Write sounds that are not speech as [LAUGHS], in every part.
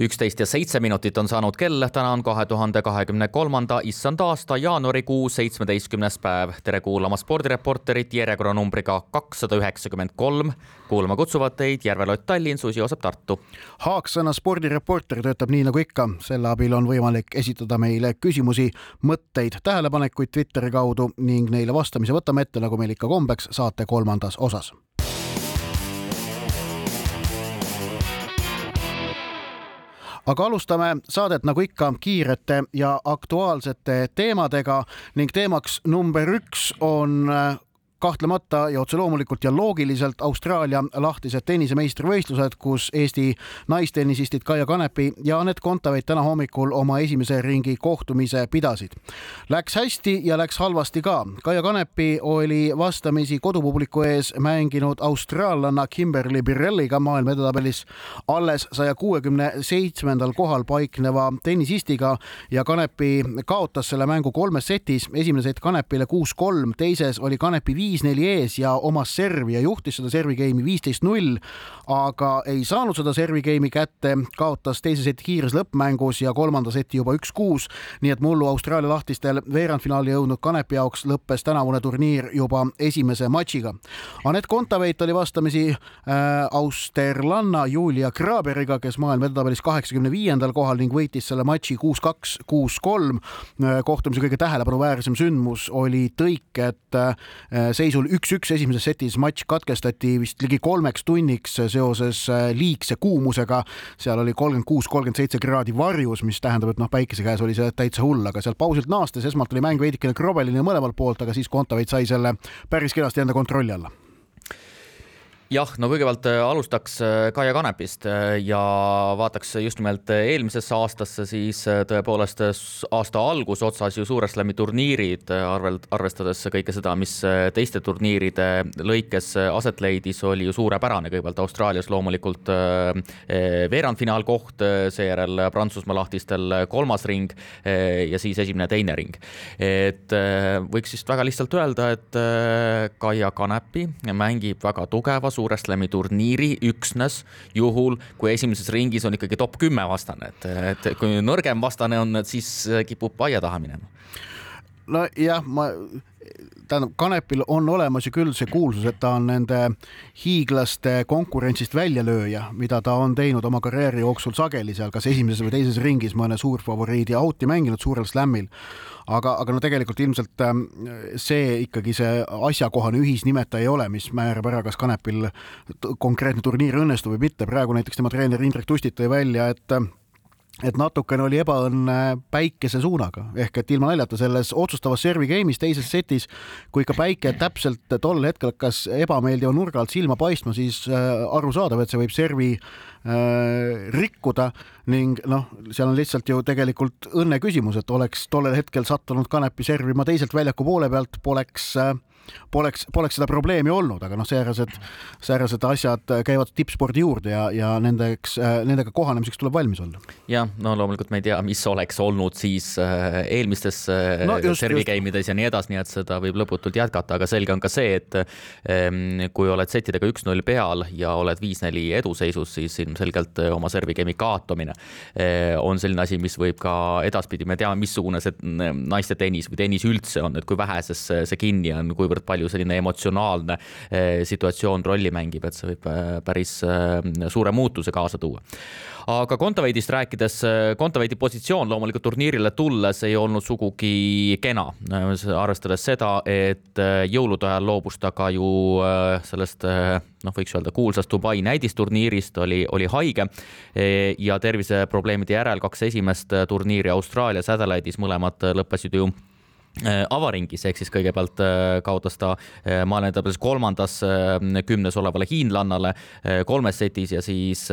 üksteist ja seitse minutit on saanud kell, täna on kahe tuhande kahekümne kolmanda issand aasta jaanuarikuu seitsmeteistkümnes päev. tere kuulama spordireporterit järjekorranumbriga kakssada üheksakümmend kolm. kuulama kutsuvad teid Järvelott Tallinn, Susi Joosep Tartu. Haaksõna spordireporter töötab nii nagu ikka, selle abil on võimalik esitada meile küsimusi, mõtteid, tähelepanekuid Twitteri kaudu ning neile vastamise võtame ette, nagu meil ikka kombeks, saate kolmandas osas aga alustame saadet nagu ikka kiirete ja aktuaalsete teemadega ning teemaks number üks on kahtlemata ja otse loomulikult ja loogiliselt Austraalia lahtised tennisemeistrivõistlused, kus Eesti naistennisistid Kaia Kanepi ja Anett Kontaveit täna hommikul oma esimese ringi kohtumise pidasid. Läks hästi ja läks halvasti ka. Kaia Kanepi oli vastamisi kodupubliku ees mänginud austraallanna Kimberly Birelliga maailma edetabelis alles saja kuuekümne seitsmendal kohal paikneva tennisistiga ja Kanepi kaotas selle mängu kolmes setis. esimene sett Kanepile kuus-kolm, teises oli Kanepi viis viis-neli ees ja omas servi ja juhtis seda servi game'i viisteist null, aga ei saanud seda servi game'i kätte, kaotas teise seti kiires lõppmängus ja kolmanda seti juba üks-kuus. nii et mullu Austraalia lahtistel veerandfinaali jõudnud Kanepi jaoks lõppes tänavune turniir juba esimese matšiga. Anett Kontaveit oli vastamisi äh, austerlanna Julia Graberiga, kes maailma edetabelis kaheksakümne viiendal kohal ning võitis selle matši kuus-kaks, kuus-kolm. Äh, kohtumise kõige tähelepanuväärsem sündmus oli tõik, et äh, seisul üks-üks esimeses setis matš katkestati vist ligi kolmeks tunniks seoses äh, liigse kuumusega. seal oli kolmkümmend kuus, kolmkümmend seitse kraadi varjus, mis tähendab, et noh, päikese käes oli see täitsa hull, aga sealt pausilt naastes esmalt oli mäng veidikene krobeline mõlemalt poolt, aga siis Kontaveit sai selle päris kenasti enda kontrolli alla jah, no kõigepealt äh, alustaks äh, Kaia Kanepist äh, ja vaataks just nimelt eelmisesse aastasse, siis tõepoolest aasta algus otsas ju Suure Slami turniirid, arvelt, arvestades kõike seda, mis teiste turniiride lõikes aset leidis, oli ju suurepärane, kõigepealt Austraalias loomulikult veerandfinaalkoht, seejärel Prantsusmaa lahtistel kolmas ring ja siis esimene, teine ring. et võiks vist väga lihtsalt öelda, et Kaia Kanepi mängib väga tugeva, Suure Slami turniiri üksnes juhul, kui esimeses ringis on ikkagi top kümme vastane, et, et kui nõrgem vastane on, siis kipub aia taha minema. Nojah, ma tähendab, Kanepil on olemas ju küll see kuulsus, et ta on nende hiiglaste konkurentsist väljalööja, mida ta on teinud oma karjääri jooksul sageli seal, kas esimeses või teises ringis mõne suurfavoriidi out'i mänginud suurel slam'il aga, aga no tegelikult ilmselt ähm, see ikkagi see asjakohane ühisnimetaja ei ole, mis määrab ära, kas Kanepil konkreetne turniir õnnestub või mitte. praegu näiteks tema treener Indrek Tustit tõi välja, et et natukene oli ebaõnne päikese suunaga. Ehk et ilma naljata selles otsustavas servi game'is teises setis, kui ikka päike täpselt tol hetkel hakkas ebameeldiva nurga alt silma paistma, siis äh, arusaadav, et see võib servi äh, rikkuda. Ning noh, seal on lihtsalt ju tegelikult õnne küsimus, et oleks tollel hetkel sattunud Kanepi servima teiselt väljaku poole pealt, poleks äh, poleks, poleks seda probleemi olnud, aga noh, säärased, säärased asjad käivad tippspordi juurde ja, ja nendeks, nendega kohanemiseks tuleb valmis olla. jah, no loomulikult me ei tea, mis oleks olnud siis äh, eelmistes äh, no, servigaimides ja nii edasi, nii et seda võib lõputult jätkata, aga selge on ka see, et ähm, kui oled settidega üks-null peal ja oled viis-neli eduseisus, siis ilmselgelt äh, oma servigaimi kaotamine on selline asi, mis võib ka edaspidi, me teame, missugune see naiste tennis või tennis üldse on, et kui väheses see kinni on, kuivõrd kuivõrd palju selline emotsionaalne eh, situatsioon rolli mängib, et see võib eh, päris eh, suure muutuse kaasa tuua. Aga Kontaveidist rääkides, Kontaveidi positsioon loomulikult turniirile tulles ei olnud sugugi kena, arvestades seda, et jõulude ajal loobus ta ka ju sellest noh, võiks öelda kuulsast Dubai näidisturniirist, oli, oli haige ja terviseprobleemide järel kaks esimest turniiri Austraalias Adelaide'is mõlemad lõppesid ju avaringis, ehk siis kõigepealt äh, kaotas ta äh, maailma edetabelis kolmandas kümnes olevale hiinlannale kolmes setis ja siis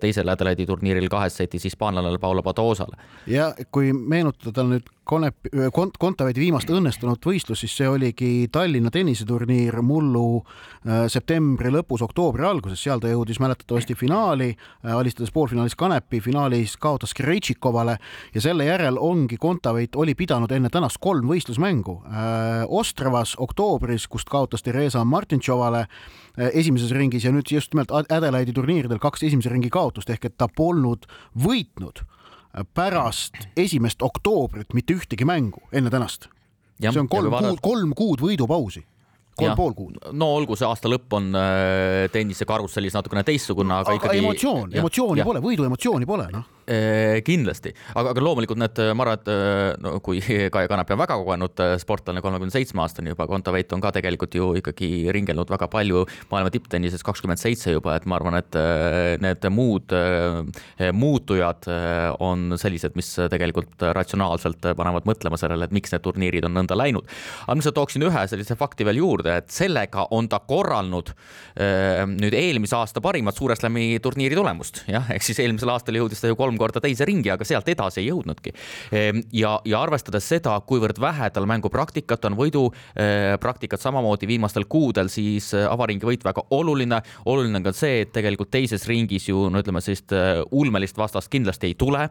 teisel Adelaide'i turniiril kahes setis hispaanlannale Paulo Padosale. ja kui meenutada nüüd Konep-, Kont-, Kontaveidi viimast õnnestunud võistlust, siis see oligi Tallinna tenniseturniir mullu septembri lõpus, oktoobri alguses, seal ta jõudis mäletatavasti finaali, alistades poolfinaalis Kanepi, finaalis kaotas Krejtšikovale ja selle järel ongi Kontaveit oli pidanud enne tänast kolm võistlusmängu. Ostravas oktoobris, kust kaotas Theresa Martintšovale esimeses ringis ja nüüd just nimelt Adelaide'i turniiridel kaks esimese ringi kaotust ehk et ta polnud võitnud pärast esimest oktoobrit mitte ühtegi mängu enne tänast. see on kolm kuud, kolm kuud võidupausi kolm pool kuud. no olgu, see aasta lõpp on äh, tennise karussellis natukene teistsugune, aga, ikkagi. emotsioon, emotsiooni ja. pole, võidu emotsiooni pole, noh kindlasti, aga, aga loomulikult need, ma arvan, et äh, no kui [LAUGHS] Kaia Kanep on väga kogenud äh, sportlane, kolmekümne seitsme aastane juba, Kontaveit on ka tegelikult ju ikkagi ringelnud väga palju maailma tipptennises, kakskümmend seitse juba, et ma arvan, et need muud muutujad on sellised, mis tegelikult ratsionaalselt panevad mõtlema sellele, et miks need turniirid on nõnda läinud. aga ma lihtsalt tooksin ühe sellise fakti veel juurde, et sellega on ta korralnud nüüd eelmise aasta parimat Suure Slami turniiri tulemust, jah, ehk siis eelmisel aastal jõudis ta ju kolm kolm korda teise ringi, aga sealt edasi ei jõudnudki. Ehm, ja, ja arvestades seda, kuivõrd vähe tal mängupraktikat on, võidupraktikat eh, samamoodi viimastel kuudel, siis eh, avaringi võit väga oluline. oluline on ka see, et tegelikult teises ringis ju no ütleme sellist ulmelist vastast kindlasti ei tule.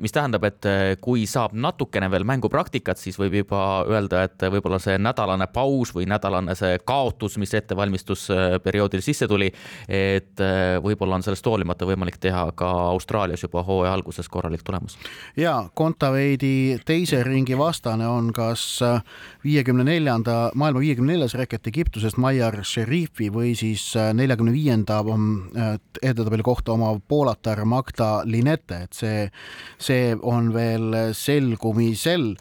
mis tähendab, et kui saab natukene veel mängupraktikat, siis võib juba öelda, et võib-olla see nädalane paus või nädalane see kaotus, mis ettevalmistusperioodil sisse tuli, et võib-olla on sellest hoolimata võimalik teha ka Austraalias juba hooaja alguses korralik tulemus. ja Kontaveidi teise ringi vastane on kas äh, viiekümne neljanda, maailma viiekümne neljas reket Egiptusest Maiar Šerifi või siis äh, neljakümne viienda äh, edetabeli kohta omav poolatar Magda Linete, et see, see on veel selgumisel.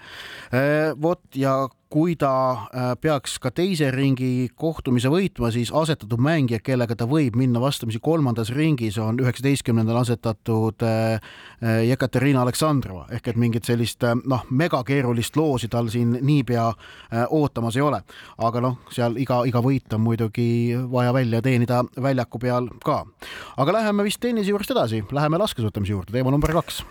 vot ja kui ta äh, peaks ka teise ringi kohtumise võitma, siis asetatud mängija, kellega ta võib minna vastamisi kolmandas ringis, on üheksateistkümnendal asetatud äh, äh, Jekaterina Aleksandrova ehk et mingit sellist noh, megakeerulist loosi tal siin niipea ootamas ei ole. aga noh, seal iga, iga võit on muidugi vaja välja teenida väljaku peal ka. aga läheme vist tennise juurest edasi, läheme laskesuusatamise juurde, teema number kaks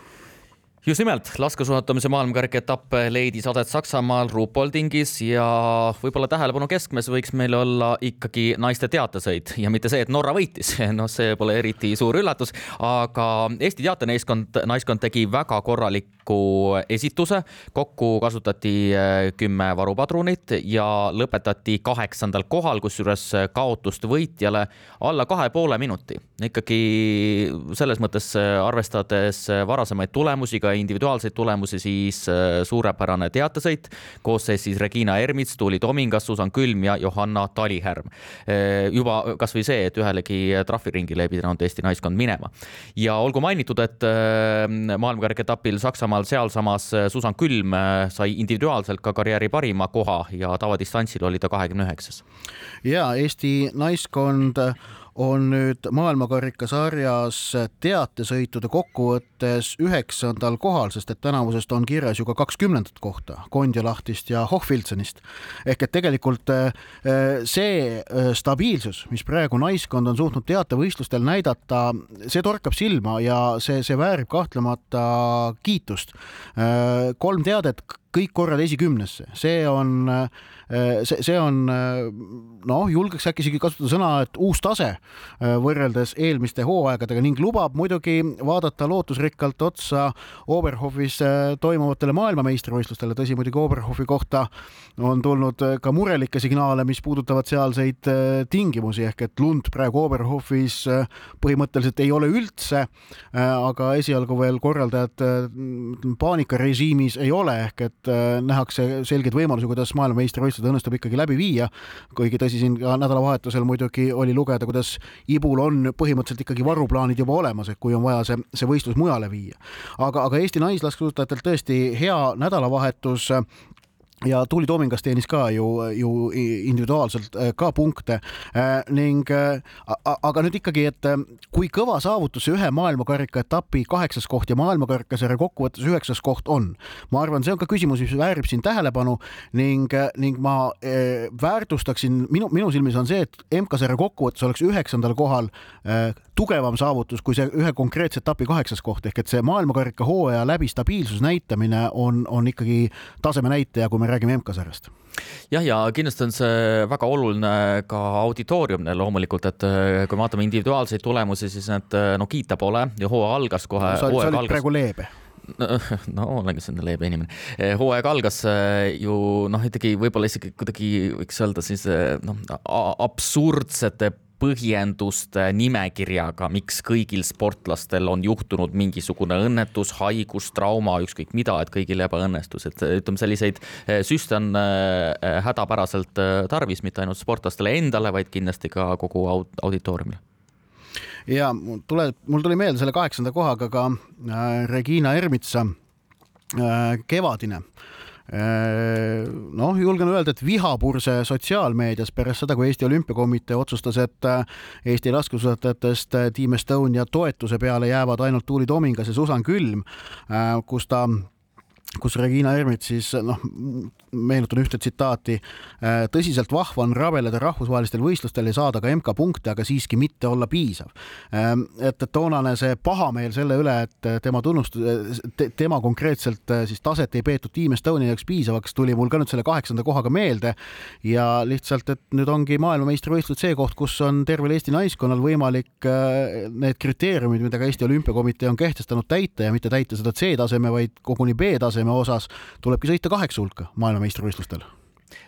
just nimelt, laskesuusatamise maailmakarika etapp leidis aset Saksamaal Ruhpoldingis ja võib-olla tähelepanu keskmes võiks meil olla ikkagi naiste teatesõit ja mitte see, et Norra võitis, [LAUGHS] noh, see pole eriti suur üllatus, aga Eesti teatenaiskond, naiskond tegi väga korraliku esituse. kokku kasutati äh, kümme varupadrunit ja lõpetati kaheksandal kohal, kusjuures kaotust võitjale alla kahe poole minuti. ikkagi selles mõttes arvestades varasemaid tulemusi ka individuaalseid tulemusi, siis äh, suurepärane teatesõit koosseis siis Regina Ermits, Tuuli Tomingas, Susan Külm ja Johanna Talihärm. Äh, juba kasvõi see, et ühelegi trahviringile ei pidanud Eesti naiskond minema. ja olgu mainitud, et äh, maailmakarikaetapil Saksamaal sealsamas Susan Külm sai individuaalselt ka karjääri parima koha ja tavadistantsil oli ta kahekümne üheksas. ja Eesti naiskond on nüüd maailmakarikasarjas teatesõitude kokkuvõttes üheksandal kohal, sest et tänavusest on kirjas ju ka kakskümnendat kohta Kondjalahtist ja Hochfilzenist. ehk et tegelikult eh, see eh, stabiilsus, mis praegu naiskond on suutnud teatevõistlustel näidata, see torkab silma ja see, see väärib kahtlemata kiitust. Eh, kolm teadet kõik korrad esikümnesse, see on, see, see on noh, julgeks äkki isegi kasutada sõna, et uus tase võrreldes eelmiste hooaegadega ning lubab muidugi vaadata lootusrikkalt otsa Oberhofis toimuvatele maailmameistrivõistlustele, tõsi, muidugi Oberhofi kohta on tulnud ka murelikke signaale, mis puudutavad sealseid tingimusi ehk et lund praegu Oberhofis põhimõtteliselt ei ole üldse, aga esialgu veel korraldajad paanikarežiimis ei ole ehk et äh, nähakse selgeid võimalusi, kuidas maailmameistrivõistlused õnnestub ikkagi läbi viia. kuigi tõsi, siin ka nädalavahetusel muidugi oli lugeda, kuidas Ibul on põhimõtteliselt ikkagi varuplaanid juba olemas, et kui on vaja see, see võistlus mujale viia. aga, aga Eesti naislaskesuusatajatel tõesti hea nädalavahetus ja Tuuli Toomingas teenis ka ju, ju individuaalselt äh, ka punkte äh, ning äh, aga nüüd ikkagi, et kui kõva saavutus ühe maailmakarika etapi kaheksas koht ja maailmakarikasarja kokkuvõttes üheksas koht on, ma arvan, see on ka küsimus, mis väärib siin tähelepanu ning, ning ma väärtustaksin minu, minu silmis on see, et MK-sarja kokkuvõttes oleks üheksandal kohal tugevam saavutus kui see ühe konkreetse etapi kaheksas koht ehk et see maailmakarika hooaja läbi stabiilsus näitamine on, on ikkagi taseme näitaja, kui me räägime MK-sarjast jah, ja kindlasti on see väga oluline ka auditooriumile loomulikult, et äh, kui vaatame individuaalseid tulemusi, siis need äh, no kiita pole ja hooaja algas kohe no,. sa olid algas... praegu leebe no [LAUGHS] olengi selline leebe inimene. Äh, hooaeg algas ju noh, ikkagi võib-olla isegi kuidagi võiks öelda siis noh, absurdsete põhjenduste nimekirjaga, miks kõigil sportlastel on juhtunud mingisugune õnnetus, haigus, trauma, ükskõik mida, et kõigil ebaõnnestus, et ütleme, selliseid eh, süste on eh, hädapäraselt tarvis mitte ainult sportlastele endale, vaid kindlasti ka kogu auditooriumile. Ja tuleb, mul tuli meelde selle kaheksanda kohaga ka äh, Regina Ermitsa äh, kevadine. äh, Äh, noh, julgen öelda, et vihapurse sotsiaalmeedias pärast seda, kui Eesti Olümpiakomitee otsustas, et äh, Eesti laskesuusatajatest äh, Team Estonia toetuse peale jäävad ainult Tuuli Tomingas ja Susan Külm, kus ta kus Regina Ermit siis noh, meenutan ühte tsitaati. Äh, tõsiselt vahva on rabeleda rahvusvahelistel võistlustel ja saada ka MK-punkte, aga siiski mitte olla piisav. Ähm, et, toonane see pahameel selle üle, et tema tunnustus te,, tema konkreetselt äh, siis taset ei peetud Team Estonia jaoks piisavaks, tuli mul ka nüüd selle kaheksanda kohaga meelde ja lihtsalt, et nüüd ongi maailmameistrivõistlused see koht, kus on tervel Eesti naiskonnal võimalik äh, need kriteeriumid, mida ka Eesti Olümpiakomitee on kehtestanud, täita ja mitte täita seda C-taseme, vaid koguni B-taseme osas tulebki sõita kaheksa hulka maailma maailmameistrivõistlustel?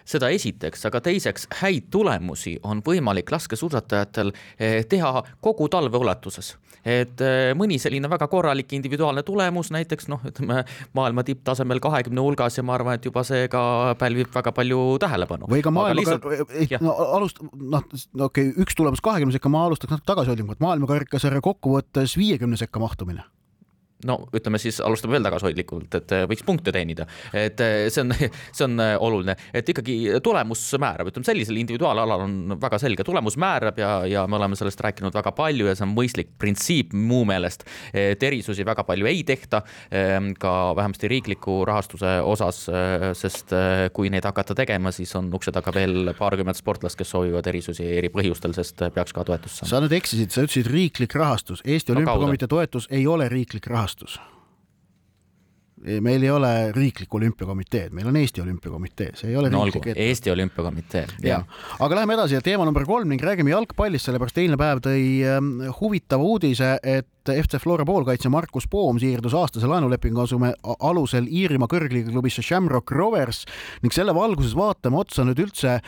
seda esiteks, aga teiseks häid tulemusi on võimalik laskesuusatajatel eh, teha kogu talve ulatuses. et eh, mõni selline väga korralik individuaalne tulemus, näiteks noh, ütleme maailma tipptasemel kahekümne hulgas ja ma arvan, et juba see ka pälvib väga palju tähelepanu. või ka maailma, lihtsalt... no alust-, noh, okei okay,, üks tulemus kahekümne sekka, ma alustaks natuke tagasihoidlikumalt, maailmakarikasarja kokkuvõttes viiekümne sekka mahtumine no ütleme siis, alustame veel tagasihoidlikult, et äh, võiks punkte teenida, et äh, see on, [LAUGHS] see on äh, oluline, et ikkagi tulemus määrab, ütleme sellisel individuaalalal on väga selge, tulemus määrab ja, ja me oleme sellest rääkinud väga palju ja see on mõistlik printsiip mu meelest, et erisusi väga palju ei tehta, ähm, ka vähemasti riikliku rahastuse osas, sest kui neid hakata tegema, siis on ukse taga veel paarkümmend sportlast, kes soovivad erisusi eri põhjustel, sest peaks ka toetust saama. sa nüüd eksisid, sa ütlesid riiklik rahastus, Eesti no, Olümpiakomitee toetus ei ole riiklik rahastus rahastus. meil ei ole riiklikku olümpiakomiteed, meil on Eesti Olümpiakomitee, see ei ole no, riiklik. Eesti Olümpiakomitee. ja, aga läheme edasi ja teema number kolm ning räägime jalgpallist, sellepärast eilne päev tõi ähm, huvitava uudise, et FC Flora poolkaitsja Markus Poom siirdus aastase laenulepingu asume alusel Iirimaa kõrgliiga klubisse Shamrock Rovers ning selle valguses vaatame otsa nüüd üldse.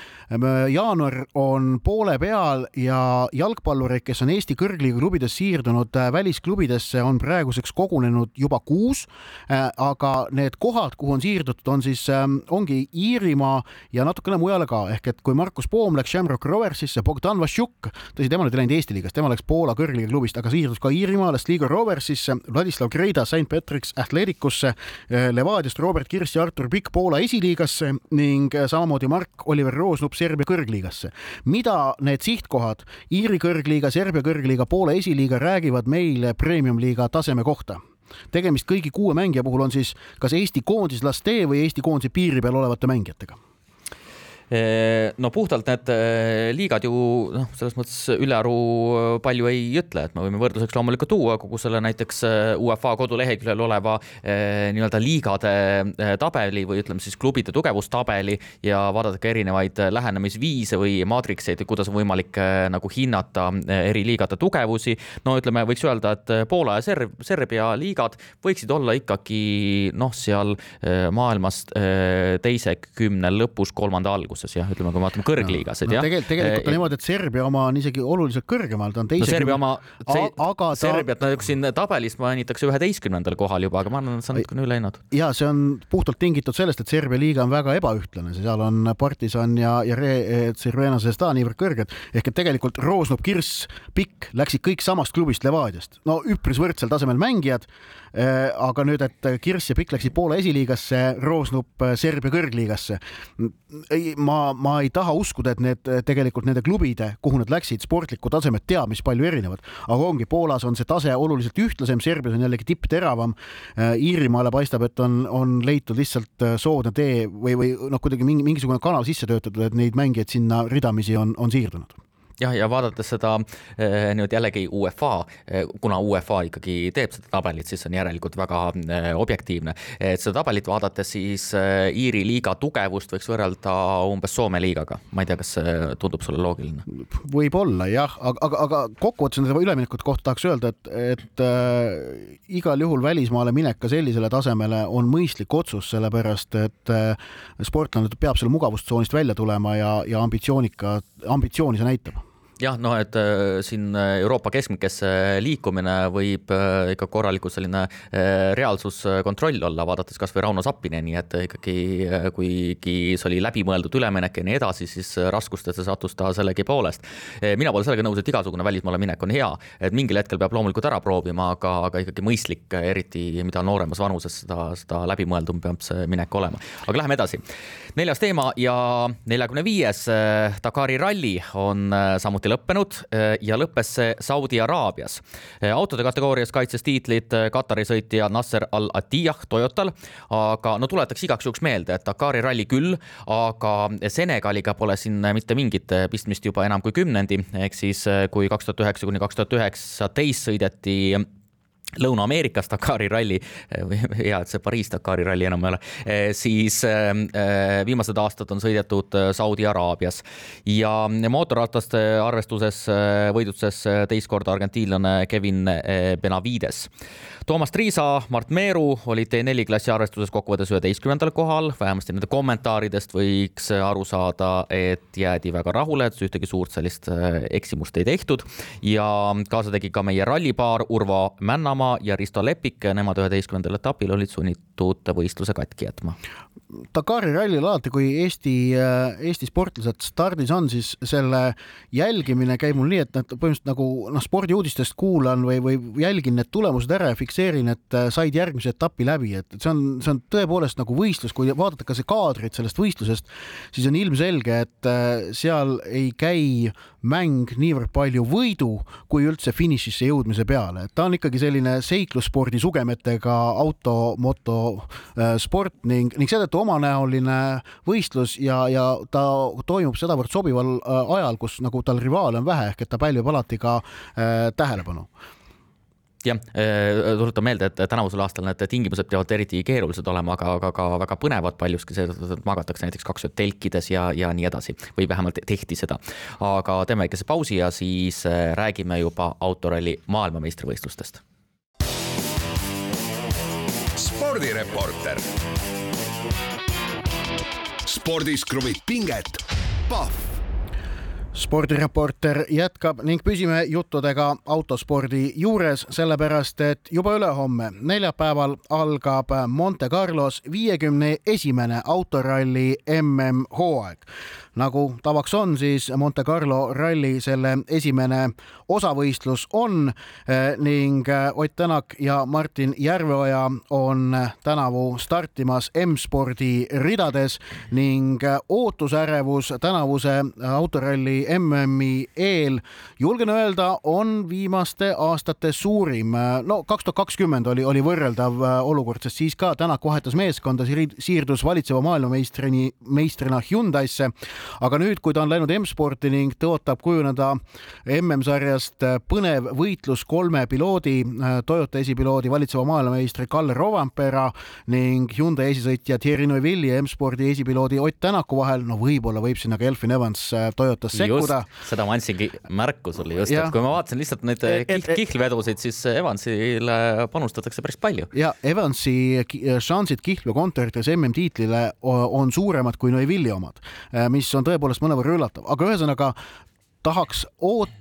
Jaanuar on poole peal ja jalgpallureid, kes on Eesti kõrgliiga klubides siirdunud äh, välisklubidesse, on praeguseks kogunenud juba kuus. Äh, aga need kohad, kuhu on siirdutud, on siis, ähm, ongi Iirimaa ja natukene mujale ka, ehk et kui Markus Poom läks Shamrock Roversisse, Bogdan Vassiuk, tõsi, tema nüüd ei läinud Eesti liigast, tema läks Poola kõrgliiga klubist, aga siirdus ka Iirimaa Hiinalast Liigo Roversisse, Vladislav Greida St Patrick's Athleticusse, eh, Levadiast Robert Kirss ja Artur Pikk Poola esiliigasse ning eh, samamoodi Mark-Oliver Roosnup Serbia kõrgliigasse. mida need sihtkohad Iiri kõrgliiga, Serbia kõrgliiga, Poola esiliiga räägivad meile premium-liiga taseme kohta? tegemist kõigi kuue mängija puhul on siis kas Eesti koondislaste või Eesti koondise piiri peal olevate mängijatega no puhtalt need liigad ju noh, selles mõttes ülearu palju ei ütle, et me võime võrdluseks loomulikult tuua kogu selle näiteks UEFA koduleheküljel oleva nii-öelda liigade tabeli või ütleme siis klubide tugevustabeli ja vaadata ka erinevaid lähenemisviise või maatrikseid, kuidas on võimalik nagu hinnata eri liigade tugevusi. no ütleme, võiks öelda, et Poola ja Serb-, Serbia liigad võiksid olla ikkagi noh, seal maailmas teise kümne lõpus, kolmanda alguses tugevuses jah, ütleme, kui me vaatame kõrgliigasid no, jah. tegelikult, tegelikult on niimoodi, et Serbia oma on isegi oluliselt kõrgemal, ta on teise no, Serbia oma, aga ta... Serbiat no siin tabelis mainitakse üheteistkümnendal kohal juba, aga ma arvan, et see on natukene üle hinnatud. ja see on puhtalt tingitud sellest, et Serbia liiga on väga ebaühtlane, seal on Partisan ja, ja Re-, Cervena Zvezda niivõrd kõrged, ehk et tegelikult Roosnov, Kirss, Pikk läksid kõik samast klubist Levadiast, no üpris võrdsel tasemel mängijad Äh, aga nüüd, et Kirss ja Pikk läksid Poola esiliigasse, Roosnup äh, Serbia kõrgliigasse. Ma, ma ei taha uskuda, et need tegelikult nende klubide, kuhu nad läksid, sportlikku tasemet teab, mis palju erinevad, aga ongi, Poolas on see tase oluliselt ühtlasem, Serbias on jällegi tippteravam. Äh, Iirimaale paistab, et on, on leitud lihtsalt soodne tee või, või noh, kuidagi mingi mingisugune kanal sisse töötatud, et neid mängijaid sinna ridamisi on, on siirdunud jah, ja vaadates seda eh, nüüd jällegi UEFA, eh, kuna UEFA ikkagi teeb seda tabelit, siis on järelikult väga eh, objektiivne. et seda tabelit vaadates, siis Iiri liiga tugevust võiks võrrelda umbes Soome liigaga. ma ei tea, kas see tundub sulle loogiline? võib-olla jah, aga, aga, aga kokkuvõttes nende üleminekute kohta tahaks öelda, et, et äh, igal juhul välismaale minek ka sellisele tasemele on mõistlik otsus, sellepärast et äh, sportlane peab selle mugavustsoonist välja tulema ja, ja ambitsioonika, ambitsiooni see näitab jah, noh, et äh, siin äh, Euroopa keskmikesse liikumine võib äh, ikka korralikult selline reaalsuskontroll olla, vaadates kasvõi Rauno Sappineni, et ikkagi kuigi see oli läbimõeldud üleminek ja nii edasi, siis raskustesse sattus ta sellegipoolest. mina pole sellega nõus, et igasugune välismaale minek on hea, et mingil hetkel peab loomulikult ära proovima, aga, aga ikkagi mõistlik, eriti mida nooremas vanuses, seda, seda läbimõeldum peab see minek olema. aga läheme edasi. neljas teema ja neljakümne viies Dakari ralli on samuti samuti lõppenud eh, ja lõppes see Saudi Araabias. Eh, autode kategoorias kaitses tiitlit eh, Katari sõitja Nasser Al-Attiyah Toyotal, aga no tuletaks igaks juhuks meelde, et Dakari ralli küll, aga Senegaliga pole siin mitte mingit pistmist juba enam kui kümnendi, ehk siis kui kaks tuhat üheksa kuni kaks tuhat üheksateist sõideti Lõuna-Ameerikas Dakari ralli, hea, et see Pariis Dakari ralli enam ei ole, siis viimased aastad on sõidetud Saudi Araabias. Ja mootorrataste arvestuses võidutses teist korda argentiinlane Kevin Benavides. Toomas Triisa, Mart Meeru olid T4 klassi arvestuses kokkuvõttes üheteistkümnendal kohal, vähemasti nende kommentaaridest võiks aru saada, et jäädi väga rahule, et ühtegi suurt sellist eksimust ei tehtud. Ja kaasa tegi ka meie rallipaar Urvo Männamaa ja Risto Lepik, nemad üheteistkümnendal etapil olid sunnitud võistluse katki jätma. Dakari rallil alati, kui Eesti, äh, Eesti sportlased stardis on, siis selle jälgimine käib mul nii, et nad põhimõtteliselt nagu noh, spordiuudistest kuulan või, või jälgin need tulemused ära ja fikseerin et äh, said järgmise etapi läbi, et see on, see on tõepoolest nagu võistlus, kui vaadata ka see kaadrit sellest võistlusest, siis on ilmselge, et äh, seal ei käi mäng niivõrd palju võidu kui üldse finišisse jõudmise peale, et ta on ikkagi selline seiklusspordi sugemetega auto, moto sport ning, ning seetõttu omanäoline võistlus ja, ja ta toimub sedavõrd sobival ajal, kus nagu tal rivaale on vähe, ehk et ta pälvib alati ka äh, tähelepanu jah, äh, tuletan meelde, et tänavusel aastal need tingimused peavad eriti keerulised olema, aga, aga ka väga põnevad paljuski seetõttu, et magatakse näiteks kaks ööd telkides ja, ja nii edasi või vähemalt tehti seda. aga teeme väikese pausi ja siis äh, räägime juba autoralli maailmameistrivõistlustest. spordireporter. Spordis kruvib pinget, Pahv. Spordireporter jätkab ning püsime juttudega autospordi juures, sellepärast et juba ülehomme, neljapäeval algab Monte Carlos viiekümne esimene autoralli MM-hooaeg nagu tavaks on, siis Monte Carlo ralli selle esimene osavõistlus on eh, ning eh, Ott Tänak ja Martin Järveoja on tänavu startimas M-spordi ridades ning eh, ootusärevus tänavuse autoralli MM-i eel, julgen öelda, on viimaste aastate suurim. no kaks tuhat kakskümmend oli, oli võrreldav olukord, sest siis ka Tänak vahetas meeskonda, siirdus valitseva maailmameistrini, meistrina Hyundai'sse aga nüüd, kui ta on läinud M-sporti ning tõotab kujuneda MM-sarjast põnev võitlus kolme piloodi, Toyota esipiloodi, valitseva maailmameistri Kalle Rovampera ning Hyundai esisõitja Thierry Neuville'i ja M-spordi esipiloodi Ott Tänaku vahel, no võib-olla võib sinna ka Elfin Evans äh, Toyotas sekkuda. seda ma andsingi märku sulle just, et kui ma vaatasin lihtsalt neid äh, kihl, kihlvedusid, siis Evansile panustatakse päris palju. ja Evansi šansid kihlveokontorites MM-tiitlile on suuremad kui Neuville'i omad, äh, mis on tõepoolest mõnevõrra üllatav, aga ühesõnaga tahaks oot-,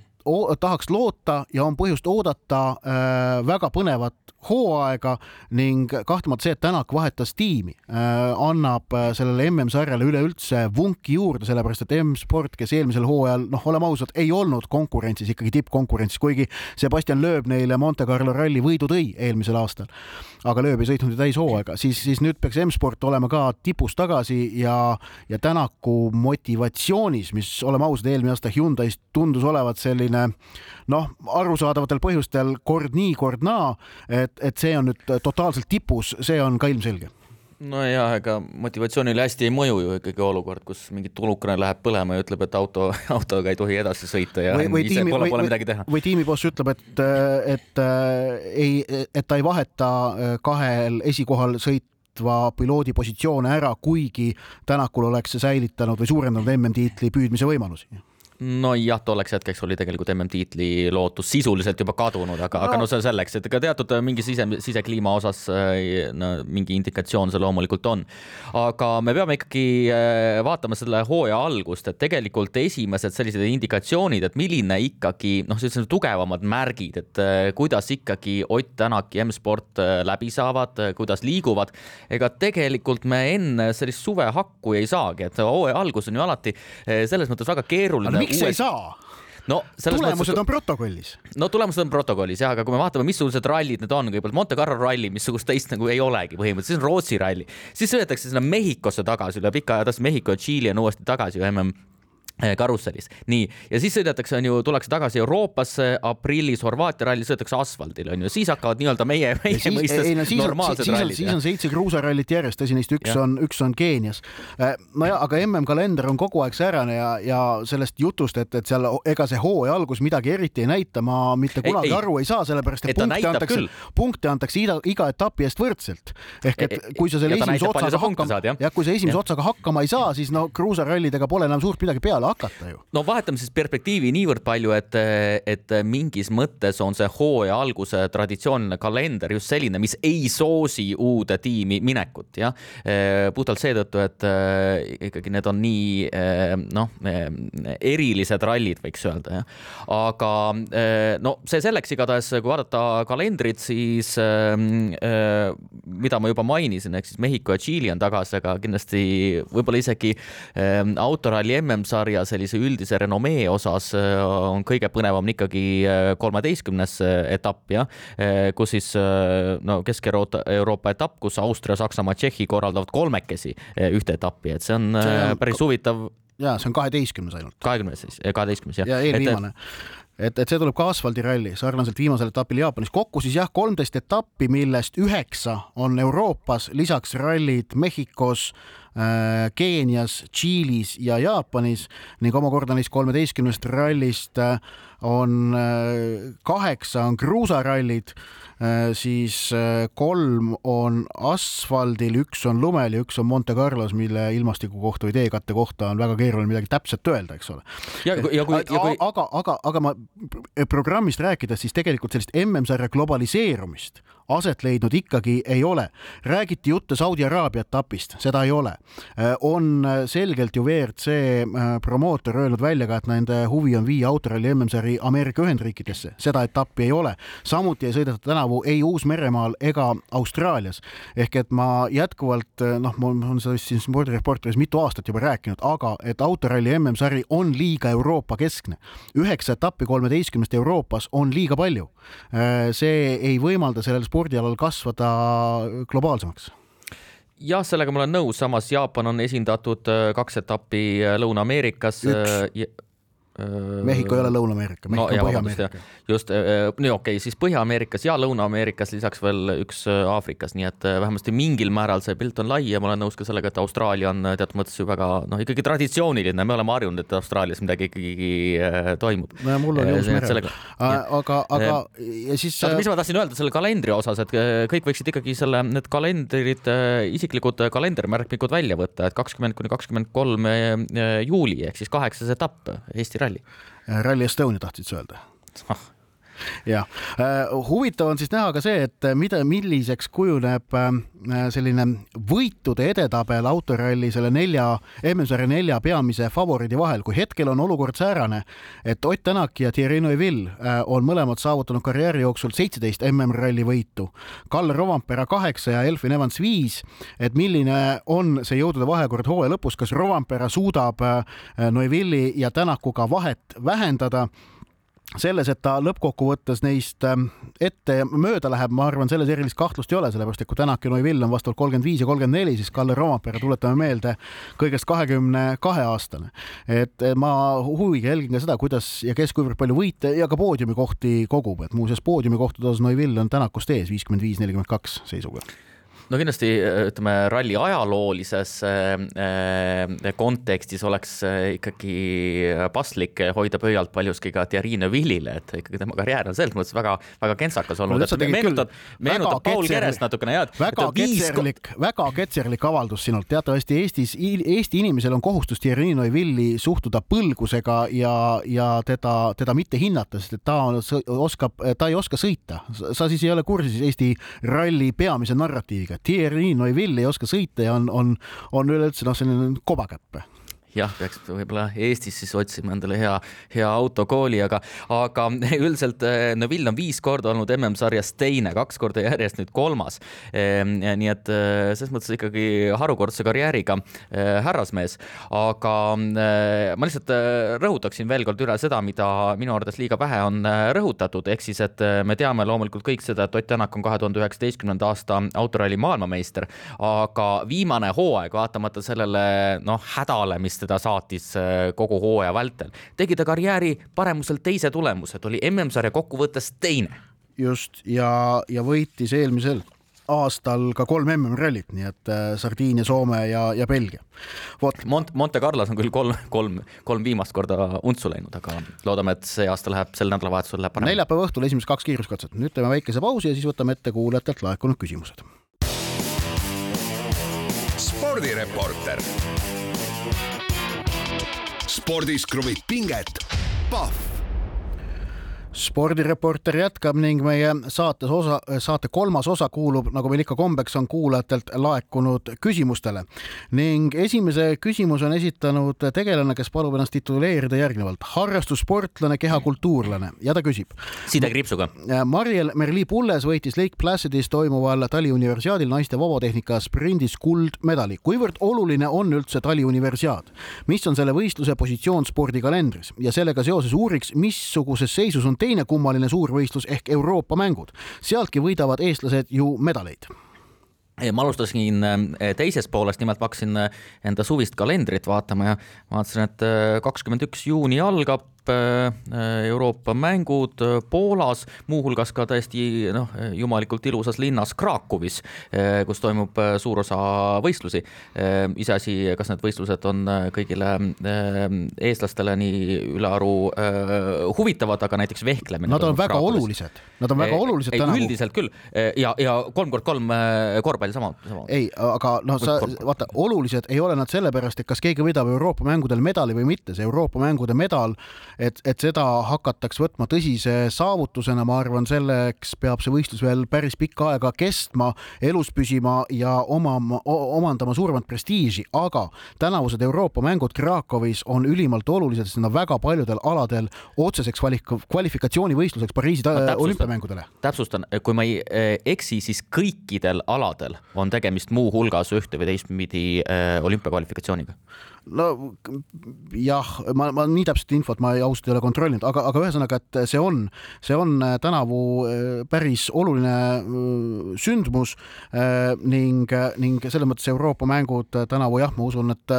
tahaks loota ja on põhjust oodata äh, väga põnevat hooaega ning kahtlemata see, et Tänak vahetas tiimi, äh, annab äh, sellele MM-sarjale üleüldse vunki juurde, sellepärast et M-sport, kes eelmisel hooajal, noh, oleme ausad, ei olnud konkurentsis, ikkagi tippkonkurentsis, kuigi Sebastian Loeb neile Monte Carlo ralli võidu tõi eelmisel aastal. Aga Loeb ei sõitnud ju täishooaega, siis, siis nüüd peaks M-sport olema ka tipus tagasi ja, ja Tänaku motivatsioonis, mis oleme ausad, eelmine aasta Hyundai's tundus olevat selline noh, arusaadavatel põhjustel kord nii, kord naa, et, et see on nüüd totaalselt tipus, see on ka ilmselge nojah, ega motivatsioonile hästi ei mõju ju ikkagi olukord, kus mingi tulukene läheb põlema ja ütleb, et auto, [LAUGHS] autoga ei tohi edasi sõita ja või, või ise tiimi, pole, pole midagi teha. või tiimiboss ütleb, et, et ei, et ta ei vaheta kahel esikohal sõitva piloodi positsioone ära, kuigi Tänakul oleks see säilitanud või suurendanud MM-tiitli püüdmise võimalusi nojah, tolleks hetkeks oli tegelikult MM-tiitli lootus sisuliselt juba kadunud, aga no., aga no see selleks, et ega teatud äh, mingi sise, sisekliima osas äh, no, mingi indikatsioon see loomulikult on. aga me peame ikkagi äh, vaatama selle hooaja algust, et tegelikult esimesed sellised indikatsioonid, et milline ikkagi noh, sellised tugevamad märgid, et kuidas ikkagi Ott Tänak ja M-sport läbi saavad, kuidas liiguvad. ega tegelikult me enne sellist suvehakku ei saagi, et hooaja algus on ju alati selles mõttes väga keeruline miks uues... ei saa? no tulemused mõttes, on protokollis. no tulemused on protokollis jah, aga kui me vaatame, missugused rallid need on, kõigepealt Monte Carlo ralli, missugust teist nagu ei olegi põhimõtteliselt, siis on Rootsi ralli, siis sõidetakse sinna Mehhikosse tagasi, üle pika aja tagasi Mehhiko ja Tšiili on uuesti tagasi ju mm karussellis, nii, ja siis sõidetakse, on ju, tullakse tagasi Euroopasse, aprillis Horvaatia ralli sõidetakse asfaldil, on ju, siis hakkavad nii-öelda meie, meie siis, mõistes ei, no, siis normaalsed siis rallid. siis on seitse kruusarallit järjest, tõsi, neist üks ja. on, üks on Keenias. Äh, nojah, aga MM-kalender on kogu aeg säärane ja, ja sellest jutust, et, et seal ega see hooaja algus midagi eriti ei näita, ma mitte kunagi ei, ei. aru ei saa, sellepärast et, et punkte antakse, punkte antakse iga, iga etapi eest võrdselt. ehk et kui sa selle esimese otsaga hakkama, jah, kui sa esimese otsaga hakkama ei saa, siis no kruusarallidega pole enam suurt midagi peale hakata ju. no vahetame siis perspektiivi niivõrd palju, et, et mingis mõttes on see hooaja alguse traditsiooniline kalender just selline, mis ei soosi uude tiimi minekut, jah. puhtalt seetõttu, et ikkagi need on nii noh, erilised rallid, võiks öelda, jah. aga no see selleks, igatahes kui vaadata kalendrit, siis mida ma juba mainisin, ehk siis Mehhiko ja Tšiili on tagasi, aga kindlasti võib-olla isegi autoralli MM-sarja sellise sellise üldise renomee osas äh, on kõige põnevam ikkagi äh, kolmeteistkümnes äh, etapp, jah, kus siis no Kesk-Euroopa, Euroopa etapp, kus Austria, Saksamaa, Tšehhi korraldavad kolmekesi ühte etappi, et see on, see on päris huvitav ja see on kaheteistkümnes ainult. kahekümnes siis, kaheteistkümnes jah. ja eelviimane et, et see tuleb ka asfaldiralli, sarnaselt viimasele etapile Jaapanis. kokku siis jah, kolmteist etappi, millest üheksa on Euroopas, lisaks rallid Mehhikos, Äh, Keenias, Tšiilis ja Jaapanis ning omakorda neist kolmeteistkümnest rallist äh, on äh, kaheksa on kruusarallid, siis kolm on asfaldil, üks on lumel ja üks on Monte Carlos, mille ilmastiku kohta või teekatte kohta on väga keeruline midagi täpset öelda, eks ole. Kui... aga, aga, aga ma programmist rääkides, siis tegelikult sellist MM-sarja globaliseerumist aset leidnud ikkagi ei ole. räägiti jutte Saudi Araabia etapist, seda ei ole. Äh, on selgelt ju WRC äh, promootor öelnud välja ka, et nende huvi on viia autoralli MM-sari Ameerika Ühendriikidesse, seda etappi ei ole. samuti ei sõideta tänavu ei Uus-Meremaal ega Austraalias. ehk et ma jätkuvalt äh, noh, ma olen seda vist siin spordireporteris mitu aastat juba rääkinud, aga et autoralli MM-sari on liiga Euroopa keskne. üheksa etappi kolmeteistkümnest Euroopas on liiga palju. see ei võimalda sellel spordialal kasvada globaalsemaks jah, sellega ma olen nõus, samas Jaapan on esindatud äh, kaks etappi Lõuna-Ameerikas. Mehhiko ei ole Lõuna-Ameerika, Mehhiko no, on Põhja-Ameerika. just, nii okei okay,, siis Põhja-Ameerikas ja Lõuna-Ameerikas, lisaks veel üks Aafrikas, nii et vähemasti mingil määral see pilt on lai ja ma olen nõus ka sellega, et Austraalia on teatud mõttes ju väga noh, ikkagi traditsiooniline, me oleme harjunud, et Austraalias midagi ikkagi toimub. no ja mul on nõus merel. aga, aga ja siis. mis ma tahtsin öelda selle kalendri osas, et kõik võiksid ikkagi selle, need kalendrid, isiklikud kalendrimärkmikud välja võtta, et kakskümmend kuni kakskümmend kolm juuli ehk siis kaheksas etapp Eesti ralli ralli. Rally Estonia tahtsid sa öelda ah.? Jah, äh, huvitav on siis näha ka see, et mida, milliseks kujuneb äh, selline võitude edetabel autoralli selle nelja, MM-sarja nelja peamise favoriidi vahel, kui hetkel on olukord säärane, et Ott Tänak ja Thierry Neuville äh, on mõlemad saavutanud karjääri jooksul seitseteist MM-ralli võitu, Kalle Rovampere kaheksa ja Elfin Evans viis, et milline on see jõudude vahekord hooaja lõpus, kas Rovampere suudab Neuville'i ja Tänakuga vahet vähendada selles, et ta lõppkokkuvõttes neist ähm, ette ja mööda läheb, ma arvan, selles erilist kahtlust ei ole, sellepärast et kui Tänak ja Neuvill on vastavalt kolmkümmend viis ja kolmkümmend neli, siis Kalle Rompere, tuletame meelde, kõigest kahekümne kahe aastane. et ma huviga jälgin ka seda, kuidas ja kes kuivõrd palju võite ja ka poodiumikohti kogub, et muuseas poodiumikohtade osas Neuvill on Tänakust ees viiskümmend viis, nelikümmend kaks seisuga no kindlasti ütleme, ralli ajaloolises äh, kontekstis oleks ikkagi paslik hoida pöialt paljuski ka Thierry Neuvillile, et ikkagi tema karjäär on selles mõttes väga, väga kentsakas olnud no,. meenutad, meenutab Paul Kerest natukene jah. väga ketserlik, väga ketserlik avaldus sinult, teatavasti Eestis, Eesti inimesel on kohustus Thierry Neuvilli suhtuda põlgusega ja, ja teda, teda mitte hinnata, sest et ta oskab, ta ei oska sõita. sa siis ei ole kursis Eesti ralli peamise narratiiviga Thierry Neuville ei oska sõita ja on, on, on üleüldse noh, selline kobakäpp jah, peaks võib-olla Eestis siis otsima endale hea, hea autokooli, aga, aga [LAUGHS] üldiselt eh, Neville on viis korda olnud MM-sarjas teine, kaks korda järjest nüüd kolmas. Ehm, nii et eh, selles mõttes ikkagi harukordse karjääriga eh, härrasmees, aga ma lihtsalt rõhutaksin veel kord üle seda, mida minu arvates liiga vähe on rõhutatud, ehk siis, et me teame loomulikult kõik seda, et Ott Tänak on kahe tuhande üheksateistkümnenda aasta autoralli maailmameister, aga viimane hooaeg, vaatamata sellele noh, hädale, mis teda saatis äh, kogu hooaja vältel. tegi ta karjääri paremuselt teise tulemuse, ta oli MM-sarja kokkuvõttes teine. just ja, ja võitis eelmisel aastal ka kolm MM-rallit, nii et äh, Sardiinia, Soome ja, ja Belgia. vot. Mont-, Monte Carlos on küll kolm, kolm, kolm viimast korda untsu läinud, aga loodame, et see aasta läheb, sel nädalavahetusel läheb paremini. neljapäeva õhtul esimesed kaks kiiruskatset, nüüd teeme väikese pausi ja siis võtame ette kuulajatelt laekunud küsimused. spordireporter spordis kruvib pinget, Pahv spordireporter jätkab ning meie saates osa, saate kolmas osa kuulub, nagu meil ikka kombeks on, kuulajatelt laekunud küsimustele. ning esimese küsimuse on esitanud tegelane, kes palub ennast tituleerida järgnevalt harrastussportlane, kehakultuurlane ja ta küsib. sidekriipsuga. Mariel Merli-Pulles võitis Lake Placidis toimuval taliuniversiaadil naiste vabatehnika sprindis kuldmedali. kuivõrd oluline on üldse taliuniversiaad? mis on selle võistluse positsioon spordikalendris ja sellega seoses uuriks, missuguses seisus on teine kummaline suurvõistlus ehk Euroopa mängud. sealtki võidavad eestlased ju medaleid ma alustasin eh, teisest poolest, nimelt ma hakkasin eh, enda suvist kalendrit vaatama ja vaatasin, et eh, kakskümmend üks juuni algab Euroopa mängud Poolas, muuhulgas ka täiesti noh, jumalikult ilusas linnas Krakowis, kus toimub suur osa võistlusi. iseasi, kas need võistlused on kõigile eestlastele nii ülearu huvitavad, aga näiteks vehklemine. Nad on väga Krakowis. olulised, nad on väga olulised tänavu. üldiselt küll ja, ja kolm kord kolm korvpalli sama, sama. ei, aga noh, sa vaata, olulised ei ole nad sellepärast, et kas keegi võidab Euroopa mängudel medali või mitte, see Euroopa mängude medal, et, et seda hakataks võtma tõsise saavutusena, ma arvan, selleks peab see võistlus veel päris pikka aega kestma, elus püsima ja omama, omandama suuremat prestiiži, aga tänavused Euroopa mängud Krakowis on ülimalt olulised, sest nad on väga paljudel aladel otseseks kvalik-, kvalifikatsioonivõistluseks Pariisi olümpiamängudele. täpsustan, kui ma ei eh, eksi, siis kõikidel aladel on tegemist muuhulgas ühte või teistpidi äh, olümpiakvalifikatsiooniga no jah, ma, ma nii täpset infot ma ausalt ei ole kontrollinud, aga, aga ühesõnaga, et see on, see on äh, tänavu äh, päris oluline äh, sündmus ning, ning selles mõttes Euroopa mängud tänavu jah, ma usun, et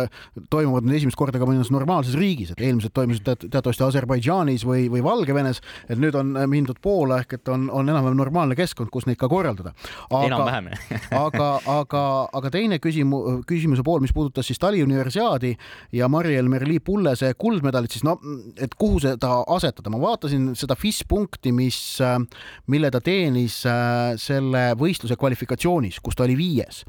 toimuvad nüüd esimest korda ka mõnes normaalses riigis, et eelmised toimusid teatavasti Aserbaidžaanis või, või Valgevenes, et nüüd on mindud Poola ehk et on, on enam-vähem normaalne keskkond, kus neid ka korraldada. enam-vähem aga, aga, aga, aga teine küsimus, küsimuse pool, mis puudutas siis taliuniversiaadi, ja Mari-El Merli Pullese kuldmedalid, siis no, et kuhu seda asetada, ma vaatasin seda FIS punkti, mis, mille ta teenis selle võistluse kvalifikatsioonis, kus ta oli viies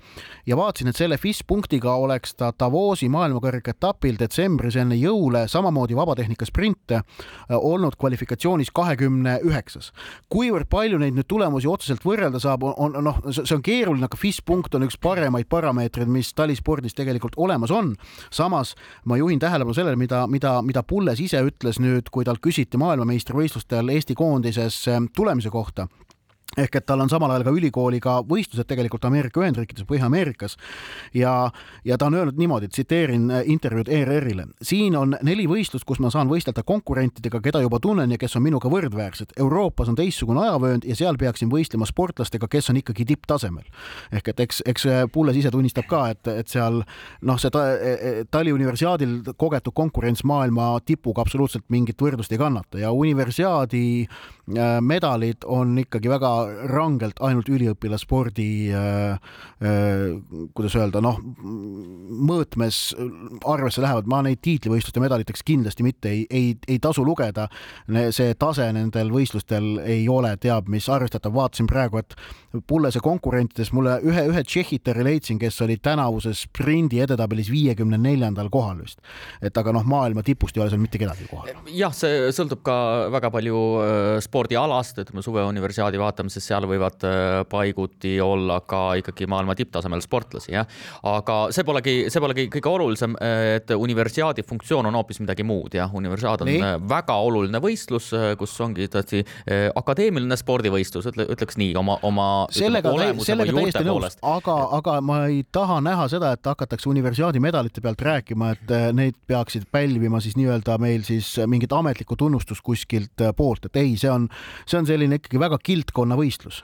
ja vaatasin, et selle FIS punktiga oleks ta Davosi maailmakarika etapil detsembris enne jõule samamoodi vabatehnika sprinte olnud kvalifikatsioonis kahekümne üheksas. kuivõrd palju neid nüüd tulemusi otseselt võrrelda saab, on noh, see on keeruline, aga FIS punkt on üks paremaid parameetreid, mis talispordis tegelikult olemas on. samas ma juhin tähelepanu sellele, mida, mida, mida Pulles ise ütles nüüd, kui talt küsiti maailmameistrivõistlustel Eesti koondises tulemise kohta ehk et tal on samal ajal ka ülikooliga võistlused tegelikult Ameerika Ühendriikides, Põhja-Ameerikas ja, ja ta on öelnud niimoodi, tsiteerin äh, intervjuud ERR-ile. siin on neli võistlust, kus ma saan võistelda konkurentidega, keda juba tunnen ja kes on minuga võrdväärsed. Euroopas on teistsugune ajavöönd ja seal peaksin võistlema sportlastega, kes on ikkagi tipptasemel. ehk et eks, eks äh, Pulles ise tunnistab ka, et, et seal noh, see ta, e, e, Tali universiaadil kogetud konkurents maailma tipuga absoluutselt mingit võrdlust ei kannata ja universiaadi äh, medalid on ikkagi väga rangelt ainult üliõpilasspordi äh,, äh, kuidas öelda, noh, mõõtmes arvesse lähevad, ma neid tiitlivõistluste medaliteks kindlasti mitte ei, ei, ei tasu lugeda. see tase nendel võistlustel ei ole teab mis arvestatav, vaatasin praegu, et Pullese konkurentides mulle ühe, ühe tšehhitari leidsin, kes oli tänavuses sprindi edetabelis viiekümne neljandal kohal vist. et aga noh, maailma tipust ei ole seal mitte kedagi kohal. jah, see sõltub ka väga palju äh, spordialast, ütleme suveuniversiaadi vaatame siis seal võivad äh, paiguti olla ka ikkagi maailma tipptasemel sportlasi, jah. aga see polegi, see polegi kõige olulisem, et universiaadi funktsioon on hoopis midagi muud, jah. universiaad on Nii. Äh, väga oluline võistlus, äh, kus ongi tõesti akadeemiline spordivõistlus, ütle, ütleks nii, oma, oma sellega, sellega täiesti nõus, aga, aga ma ei taha näha seda, et hakatakse universiaadi medalite pealt rääkima, et neid peaksid pälvima siis nii-öelda meil siis mingit ametlikku tunnustust kuskilt poolt, et ei, see on, see on selline ikkagi väga kildkonna võistlus.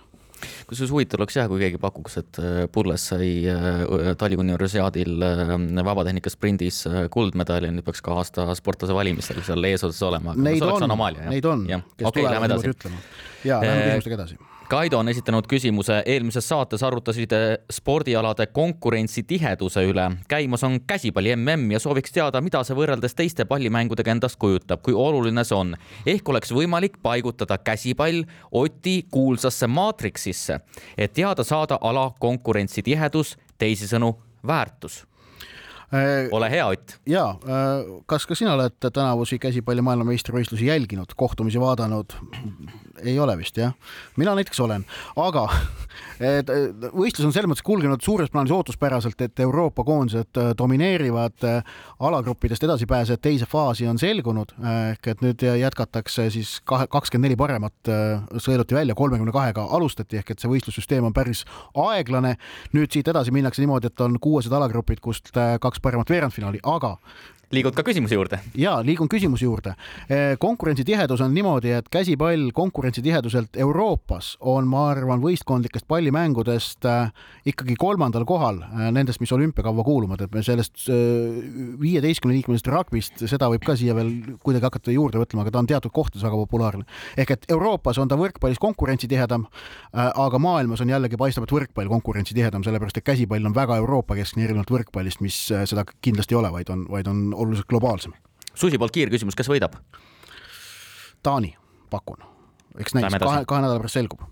Kusjuures huvitav oleks jah, kui keegi pakuks, et äh, Purles sai äh, Tali universiaadil äh, vabatehnika sprindis kuldmedali, nüüd peaks ka aasta sportlase valimistel seal eesotsas olema. Neid on, neid on, kes okay, tulevad niimoodi ütlema. ja läheme küsimustega edasi Kaido on esitanud küsimuse, eelmises saates arutasid spordialade konkurentsitiheduse üle. käimas on käsipalli mm ja sooviks teada, mida see võrreldes teiste pallimängudega endast kujutab, kui oluline see on. ehk oleks võimalik paigutada käsipall Oti kuulsasse maatriksisse, et teada saada ala konkurentsitihedus, teisisõnu väärtus Äh, ole hea, Ott. ja, äh, kas ka sina oled tänavusi käsipalli maailmameistrivõistlusi jälginud, kohtumisi vaadanud? Ei ole vist jah, mina näiteks olen, aga [LAUGHS] et võistlus on selles mõttes kulgenud suures plaanis ootuspäraselt, et Euroopa koondised äh, domineerivad, alagruppidest edasipääsejad teise faasi on selgunud ehk et nüüd jätkatakse siis kahe, kakskümmend neli paremat sõeluti välja, kolmekümne kahega alustati ehk et see võistlussüsteem on päris aeglane. nüüd siit edasi minnakse niimoodi, et on kuuesed alagrupid, kust kaks paremat veerandfinaali, aga liigud ka küsimuse juurde? ja liigun küsimuse juurde. Eh, konkurentsitihedus on niimoodi, et käsipall konkurentsitiheduselt Euroopas on, ma arvan, võistkondlikest pallimängudest eh, ikkagi kolmandal kohal eh, nendest, mis olümpiakavva kuuluvad, et me sellest viieteistkümne liikmelisest ragbist, seda võib ka siia veel kuidagi hakata juurde mõtlema, aga ta on teatud kohtades väga populaarne. ehk et Euroopas on ta võrkpallis konkurentsitihedam, aga maailmas on jällegi paistab, et võrkpall konkurentsitihedam, sellepärast et käsipall on väga Euroopa keskne, erinevalt võrkpallist, mis seda kindlasti ei ole, vaid on, vaid on oluliselt globaalsem. Susi poolt kiirküsimus, kes võidab? Taani, pakun. eks näis, kahe, kahe nädala pärast selgub.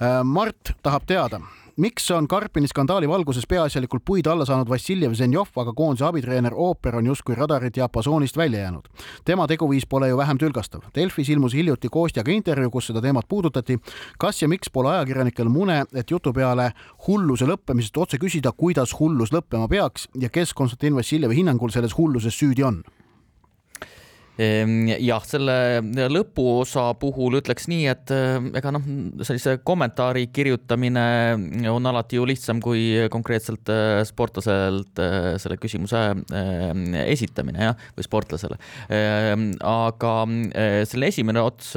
Äh, Mart tahab teada miks on Karpini skandaali valguses peaasjalikult puid alla saanud Vassiljev Zenjov, aga koondise abitreener Ooper on justkui radarit diapasoonist välja jäänud. tema teguviis pole ju vähem tülgastav. Delfis ilmus hiljuti Kostjaga intervjuu, kus seda teemat puudutati. kas ja miks pole ajakirjanikel mune, et jutu peale hulluse lõppemisest otse küsida, kuidas hullus lõppema peaks ja kes Konstantin Vassiljevi hinnangul selles hulluses süüdi on? Ehm, jah, selle lõpuosa puhul ütleks nii, et eh, ega noh, sellise kommentaari kirjutamine on alati ju lihtsam kui konkreetselt eh, sportlaselt selle küsimuse esitamine jah, või sportlasele. Ehm, aga selle esimene ots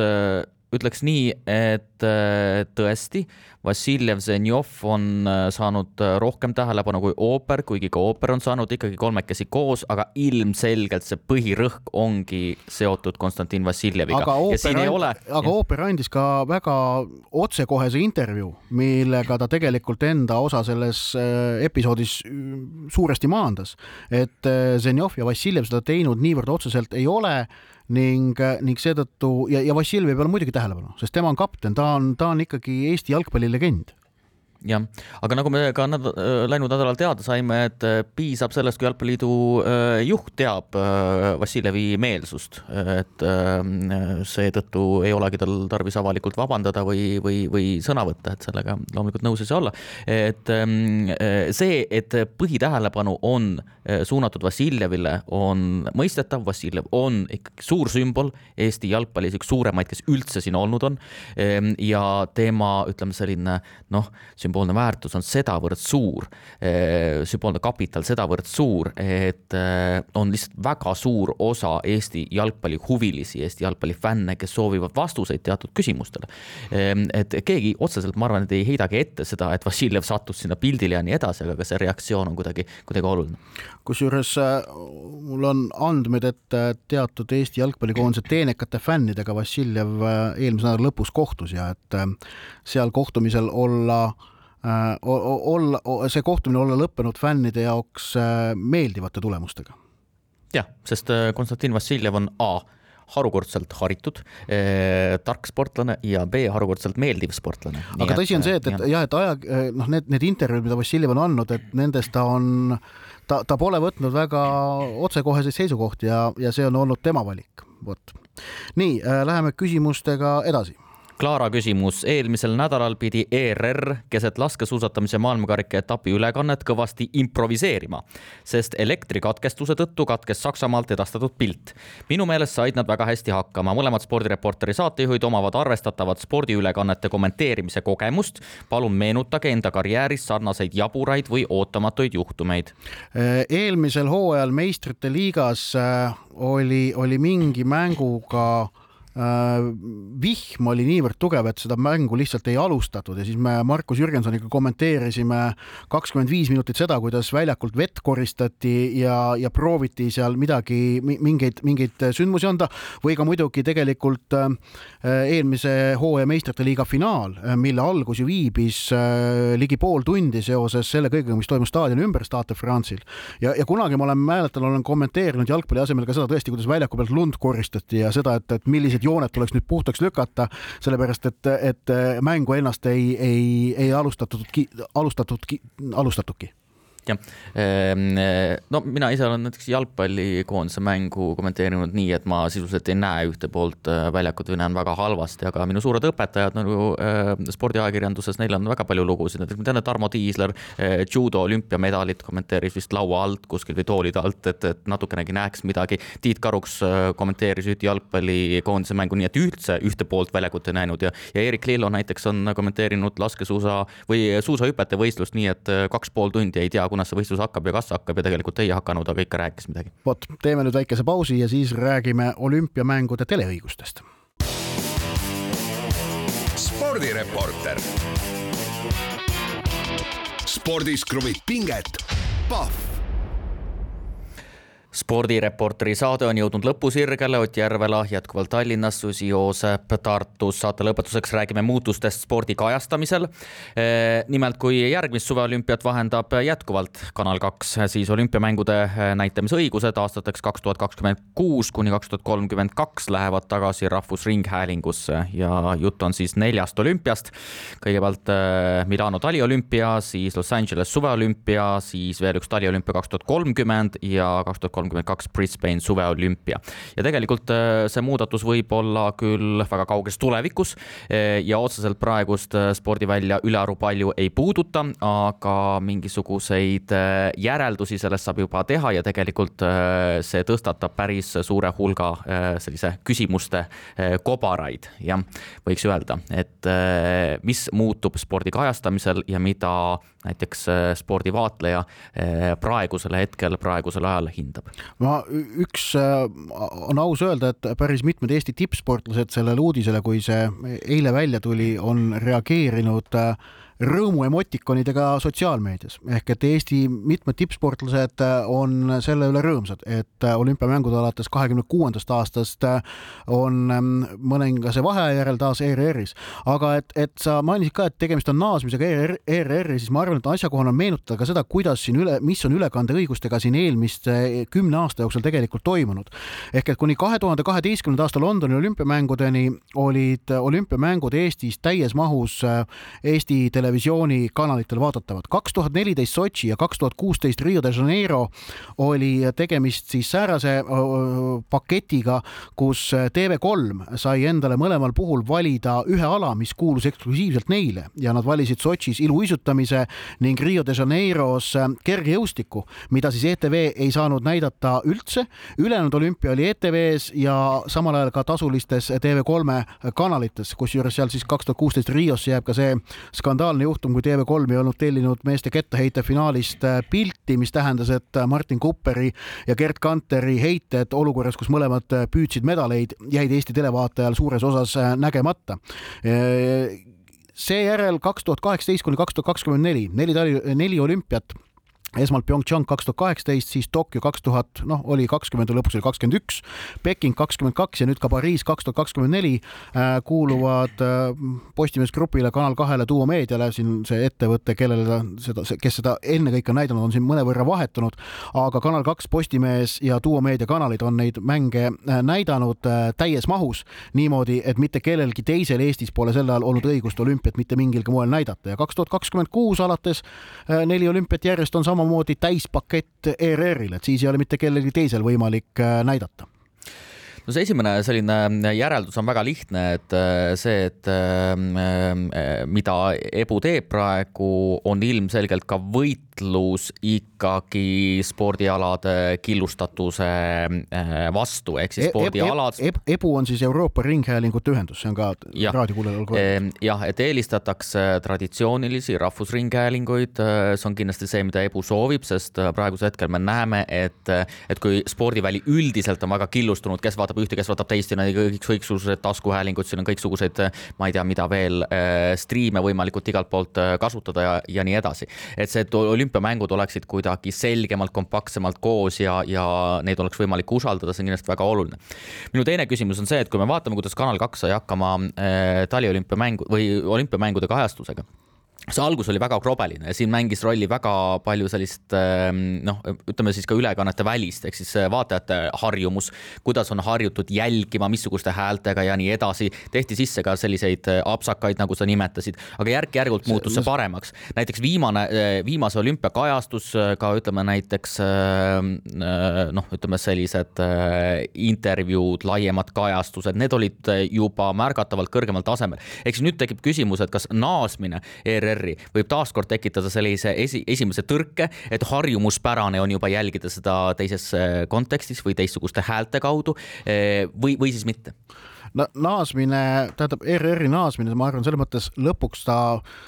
ütleks nii, et äh, tõesti, Vassiljev Zenjov on äh, saanud äh, rohkem tähelepanu kui ooper, kuigi ka ooper on saanud ikkagi kolmekesi koos, aga ilmselgelt see põhirõhk ongi seotud Konstantin Vassiljeviga. aga ooper, ole... aga ooper andis ka väga otsekohese intervjuu, millega ta tegelikult enda osa selles episoodis suuresti maandas, et Zenjov ja Vassiljev seda teinud niivõrd otseselt ei ole ning, ning seetõttu ja, ja Vassiljevi peale muidugi tähelepanu, sest tema on kapten, ta on, ta on ikkagi Eesti jalgpallilegend jah, aga nagu me ka nädal, äh, läinud nädalal teada saime, et äh, piisab sellest, kui Jalgpalliliidu äh, juht teab Vassiljevi meelsust, et seetõttu ei olegi tal tarvis avalikult vabandada või, või, või sõna võtta, et sellega loomulikult nõus ei saa olla. et ähm, see, et põhitähelepanu on suunatud Vassiljevile, on mõistetav, Vassiljev on ikkagi suur sümbol Eesti jalgpallis, üks suuremaid, kes üldse siin olnud on. Ehm, ja tema, ütleme selline noh, sümboolne väärtus on sedavõrd suur, eh, sümboolne kapital sedavõrd suur, et eh, on lihtsalt väga suur osa Eesti jalgpallihuvilisi, Eesti jalgpallifänne, kes soovivad vastuseid teatud küsimustele. Eh, et keegi otseselt, ma arvan, et ei heidagi ette seda, et Vassiljev sattus sinna pildile ja nii edasi, aga see reaktsioon on kuidagi, kuidagi oluline. kusjuures mul on andmed, et teatud Eesti jalgpallikoondise teenekate fännidega Vassiljev eelmise nädala lõpus kohtus ja et seal kohtumisel olla Äh, olla, see kohtumine olla lõppenud fännide jaoks äh, meeldivate tulemustega. jah, sest äh, Konstantin Vassiljev on A harukordselt haritud eh,, tark sportlane ja B harukordselt meeldiv sportlane. aga tõsi on see, et, et jah, et aja, noh, need, need intervjuud, mida Vassiljev on andnud, et nendes ta on, ta, ta pole võtnud väga otsekoheseid seisukohti ja, ja see on olnud tema valik, vot. nii äh,, läheme küsimustega edasi Klaara küsimus, eelmisel nädalal pidi ERR keset laskesuusatamise maailmakarika etapi ülekannet kõvasti improviseerima, sest elektrikatkestuse tõttu katkes Saksamaalt edastatud pilt. minu meelest said nad väga hästi hakkama, mõlemad spordireporteri saatejuhid omavad arvestatavat spordiülekannete kommenteerimise kogemust. palun meenutage enda karjääris sarnaseid jaburaid või ootamatuid juhtumeid. eelmisel hooajal meistrite liigas äh, oli, oli mingi mänguga vihm oli niivõrd tugev, et seda mängu lihtsalt ei alustatud ja siis me Markus Jürgensoniga kommenteerisime kakskümmend viis minutit seda, kuidas väljakult vett koristati ja, ja prooviti seal midagi, mingeid, mingeid sündmusi anda või ka muidugi tegelikult äh, eelmise hooaja meistrite liiga finaal, äh, mille algus ju viibis ligi pool tundi seoses selle kõigega, mis toimus staadioni ümber Stade France'il. ja, ja kunagi ma olen, mäletan, olen kommenteerinud jalgpalli asemel ka seda tõesti, kuidas väljaku pealt lund koristati ja seda, et, et millised jooned tuleks nüüd puhtaks lükata, sellepärast et, et mängu ennast ei, ei, ei alustatud, alustatud, alustatudki jah, ehm, no mina ise olen näiteks jalgpallikoondise mängu kommenteerinud nii, et ma sisuliselt ei näe ühte poolt äh, väljakut või näen väga halvasti, aga minu suured õpetajad nagu äh, spordiajakirjanduses, neil on väga palju lugusid, näiteks ma tean, et Tarmo Tiisler äh, judo olümpiamedalit kommenteeris vist laua alt kuskil või toolide alt, et, et natukenegi näeks midagi. Tiit Karuks kommenteeris üht jalgpallikoondise mängu, nii et üldse ühte poolt väljakut ei näinud. Ja, ja Erik Lillo näiteks on kommenteerinud laskesuusa või suusahüpete võistlust nii, et kaks pool tundi ei tea, kunas see võistlus hakkab ja kas hakkab ja tegelikult ei hakanud, aga ikka rääkis midagi. vot, teeme nüüd väikese pausi ja siis räägime olümpiamängude teleõigustest. spordireporter. spordis kruvib pinget, Pahv spordireporteri saade on jõudnud lõpusirgele, Ott Järvela jätkuvalt Tallinnas, Susi Joosep Tartus. saate lõpetuseks räägime muutustest spordi kajastamisel. Eh, nimelt, kui järgmist suveolümpiat vahendab jätkuvalt Kanal kaks, siis olümpiamängude näitamisõigused aastateks kaks tuhat kakskümmend kuus kuni kaks tuhat kolmkümmend kaks lähevad tagasi Rahvusringhäälingusse ja jutt on siis neljast olümpiast. kõigepealt eh, Milano taliolümpia, siis Los Angeles suveolümpia, siis veel üks taliolümpia kaks tuhat kolmkümmend ja kaks tuhat kolmkümmend kaks Brisbane suveolümpia. ja tegelikult äh, see muudatus võib olla küll väga kauges tulevikus äh, ja otseselt praegust äh, spordivälja ülearu palju ei puuduta, aga mingisuguseid järeldusi sellest saab juba teha ja tegelikult see tõstatab päris suure hulga sellise küsimuste kobaraid, jah, võiks öelda, et mis muutub spordi kajastamisel ja mida näiteks spordivaatleja praegusel hetkel, praegusel ajal hindab no üks on aus öelda, et päris mitmed Eesti tippsportlased sellele uudisele, kui see eile välja tuli, on reageerinud äh, rõõmuemotikonidega sotsiaalmeedias ehk et Eesti mitmed tippsportlased äh, on selle üle rõõmsad, et äh, olümpiamängud alates kahekümne kuuendast aastast äh, on ähm, mõningase vaheaja järel taas ERR-is. aga et, et sa mainisid ka, et tegemist on naasmisega ERR-i, siis ma arvan, et asjakohane on meenutada ka seda, kuidas siin üle, mis on ülekandeõigustega siin eelmiste kümne aasta jooksul tegelikult toimunud. ehk et kuni kahe tuhande kaheteistkümnenda aasta Londoni olümpiamängudeni olid olümpiamängud Eestis täies mahus Eesti televisiooni televisioonikanalitel vaadatavad. kaks tuhat neliteist Sotši ja kaks tuhat kuusteist Rio de Janeiro oli tegemist siis säärase paketiga, kus TV3 sai endale mõlemal puhul valida ühe ala, mis kuulus eksklusiivselt neile ja nad valisid Sotšis iluuisutamise ning Rio de Janeiros kergejõustiku, mida siis ETV ei saanud näidata üldse. ülejäänud olümpia oli ETV-s ja samal ajal ka tasulistes TV3 kanalites, kusjuures seal siis kaks tuhat kuusteist Riosse jääb ka see skandaalne skandaalne juhtum, kui TV3 ei olnud tellinud meeste kettaheite finaalist äh, pilti, mis tähendas, et äh, Martin Kupperi ja Gerd Kanteri heited olukorras, kus mõlemad äh, püüdsid medaleid, jäid Eesti televaatajal suures osas nägemata. Seejärel kaks tuhat kaheksateist kuni kaks tuhat kakskümmend neli, neli, neli olümpiat esmalt PyeongChang kaks tuhat kaheksateist, siis Tokyo kaks tuhat, noh, oli kakskümmend, lõpuks oli kakskümmend üks, Peking kakskümmend kaks ja nüüd ka Pariis kaks tuhat kakskümmend neli äh, kuuluvad äh, Postimees Grupile, Kanal kahele, Duo meediale, siin see ettevõte, kellele ta seda, kes seda ennekõike on näidanud, on siin mõnevõrra vahetunud, aga Kanal kaks, Postimees ja Duo meedia kanalid on neid mänge äh, näidanud täies mahus niimoodi, et mitte kellelgi teisel Eestis pole sel ajal olnud õigust olümpiat mitte mingilgi moel näidata. Ja kaks tuhat kakskümmend kuus alates neli olümpiat järjest on sama samamoodi täispakett ERR-il, et siis ei ole mitte kellelgi teisel võimalik äh, näidata. No see esimene selline äh, järeldus on väga lihtne, et äh, see, et mida Ebu teeb praegu, on ilmselgelt ka võit võitlus ikkagi spordialade killustatuse äh, vastu, ehk siis e-, spordialad e. E e EBU on siis Euroopa Ringhäälingute Ühendus, see on ka raadiokuulajal korras. jah, et eelistatakse traditsioonilisi rahvusringhäälinguid, see on kindlasti see, mida EBU soovib, sest praegusel hetkel me näeme, et, et kui spordiväli üldiselt on väga killustunud, kes vaatab ühte, kes vaatab teist ja need kõik, kõiksugused taskuhäälingud, siin on kõiksuguseid, ma ei tea, mida veel, äh, striime võimalikult igalt poolt äh, kasutada ja, ja nii edasi. et see olümp olümpiamängud oleksid kuidagi selgemalt, kompaktsemalt koos ja, ja neid oleks võimalik usaldada, see on kindlasti väga oluline. minu teine küsimus on see, et kui me vaatame, kuidas Kanal kaks sai hakkama äh, taliolümpiamängu või olümpiamängude kajastusega see algus oli väga krobeline ja siin mängis rolli väga palju sellist ehm, noh, ütleme siis ka ülekannete välist ehk siis vaatajate harjumus, kuidas on harjutud jälgima, missuguste häältega ja nii edasi. tehti sisse ka selliseid äh, apsakaid, nagu sa nimetasid, aga järk-järgult muutus see paremaks. näiteks viimane, äh, viimase olümpia kajastus äh, ka ütleme näiteks noh, ütleme sellised intervjuud, laiemad kajastused, need olid juba märgatavalt kõrgemal tasemel. ehk siis nüüd tekib küsimus, et kas naasmine ERR ERR-i võib taaskord tekitada sellise esi, esimese tõrke, et harjumuspärane on juba jälgida seda teises äh, kontekstis või teistsuguste häälte kaudu äh, või, või siis mitte naasmine, tähendab ERR-i naasmine, ma arvan, selles mõttes lõpuks ta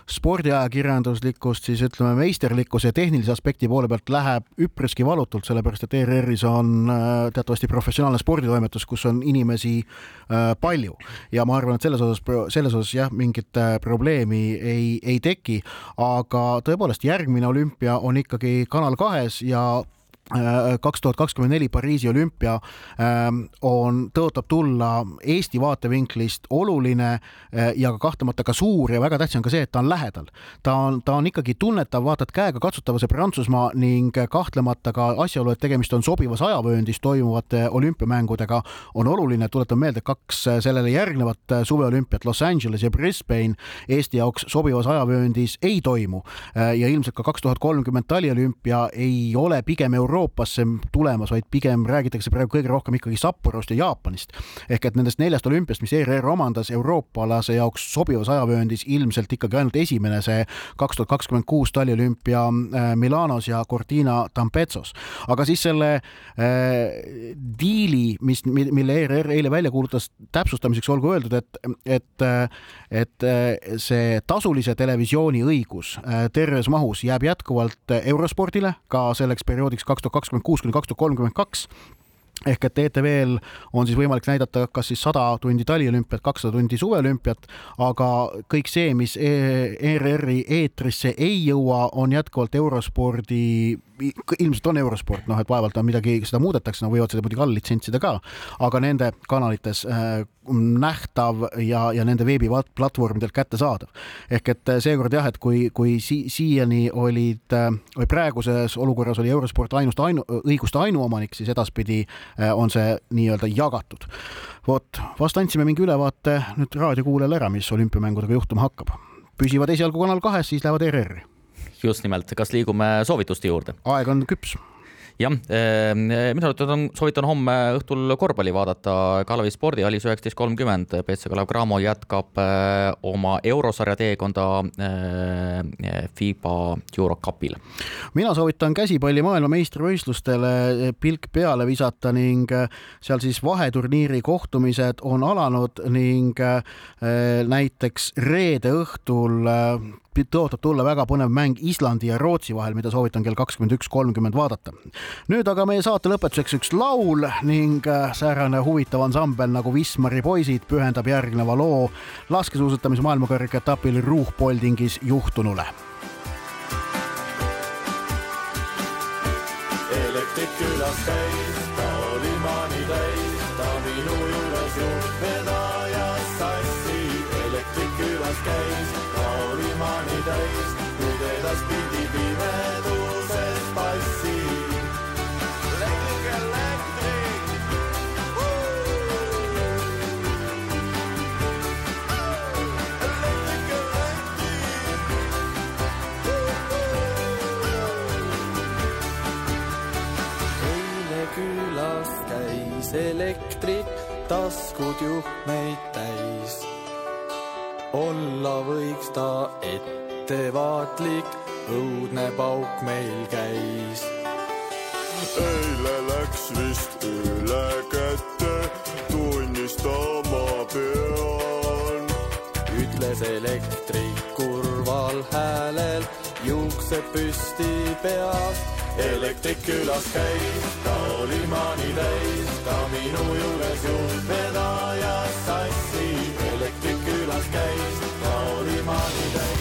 spordiajakirjanduslikust siis ütleme meisterlikkuse ja tehnilise aspekti poole pealt läheb üpriski valutult, sellepärast et ERR-is on äh, teatavasti professionaalne sporditoimetus, kus on inimesi äh, palju. Ja ma arvan, et selles osas, selles osas jah, mingit äh, probleemi ei, ei teki, aga tõepoolest järgmine olümpia on ikkagi Kanal kahes ja kaks tuhat kakskümmend neli Pariisi olümpia ähm, on, tõotab tulla Eesti vaatevinklist oluline äh, ja kahtlemata ka suur ja väga tähtis on ka see, et ta on lähedal. ta on, ta on ikkagi tunnetav, vaatad käega katsutav, see Prantsusmaa ning kahtlemata ka asjaolu, et tegemist on sobivas ajavööndis toimuvate olümpiamängudega, on oluline. tuletan meelde, kaks sellele järgnevat suveolümpiat Los Angeles ja Brisbane Eesti jaoks sobivas ajavööndis ei toimu äh, ja ilmselt ka kaks tuhat kolmkümmend taliolümpia ei ole pigem Euroopa Euroopasse tulemas, vaid pigem räägitakse praegu kõige rohkem ikkagi Sapporost ja Jaapanist. ehk et nendest neljast olümpiast, mis ERR omandas euroopalase jaoks sobivas ajavööndis ilmselt ikkagi ainult esimene, see kaks tuhat kakskümmend kuus taliolümpia äh, Milanos ja Cortina d'Ampezzo's. aga siis selle äh, diili, mis, mille ERR eile välja kuulutas, täpsustamiseks olgu öeldud, et, et, et äh, see tasulise televisiooni õigus äh, terves mahus jääb jätkuvalt Eurospordile ka selleks perioodiks kaks kaks tuhat kakskümmend kuus kuni kaks tuhat kolmkümmend kaks ehk et ETV-l on siis võimalik näidata kas siis sada tundi taliolümpiat, kakssada tundi suveolümpiat, aga kõik see, mis ERR-i eetrisse ei jõua, on jätkuvalt eurospordi ilmselt on eurosport, noh, et vaevalt on midagi, seda muudetakse, nad võivad seda muidugi all litsentsida ka, aga nende kanalites äh, nähtav ja, ja nende veebiplatvormidelt kättesaadav. ehk et äh, seekord jah, et kui, kui si siiani olid äh, või praeguses olukorras oli eurosport ainust ainu, õiguste ainuomanik, siis edaspidi on see nii-öelda jagatud. vot, vast andsime mingi ülevaate nüüd raadiokuulajale ära, mis olümpiamängudega juhtuma hakkab. püsivad esialgu Kanal kahes, siis lähevad ERR-i just nimelt, kas liigume soovituste juurde? aeg on küps jah, ehm, mina soovitan, soovitan homme õhtul korvpalli vaadata Kalevi spordihallis üheksateist kolmkümmend. BC Kalev Cramo jätkab eh, oma eurosarja teekonda eh, FIBA EuroCupil. mina soovitan käsipalli maailmameistrivõistlustele pilk peale visata ning eh, seal siis vaheturniiri kohtumised on alanud ning näiteks reede õhtul tõotab tulla väga põnev mäng Islandi ja Rootsi vahel, mida soovitan kell kakskümmend üks kolmkümmend vaadata. nüüd aga meie saate lõpetuseks üks laul ning äh, säärane huvitav ansambel nagu Wismari poisid pühendab järgneva loo laskesuusatamise maailmakarika etapil Ruhpoldingis juhtunule. elektrik külas käis, ta oli maani täis, ta minu juures juht vedajas sassi, elektrik külas käis täis, nüüd edaspidi pimeduses passib. elektrik, elektrik. elektrik, elektrik. eile külas käis elektrik, taskud juhtmeid täis olla võiks ta ettevaatlik, õudne pauk meil käis. eile läks vist üle kätte, tunnistama pean. ütles elektrik kurval häälel, juuksed püsti peas. elektrik külas käis, ta oli maani täis, ta minu juures juht vedajas sassi. elektrik külas käis, ta oli maani täis.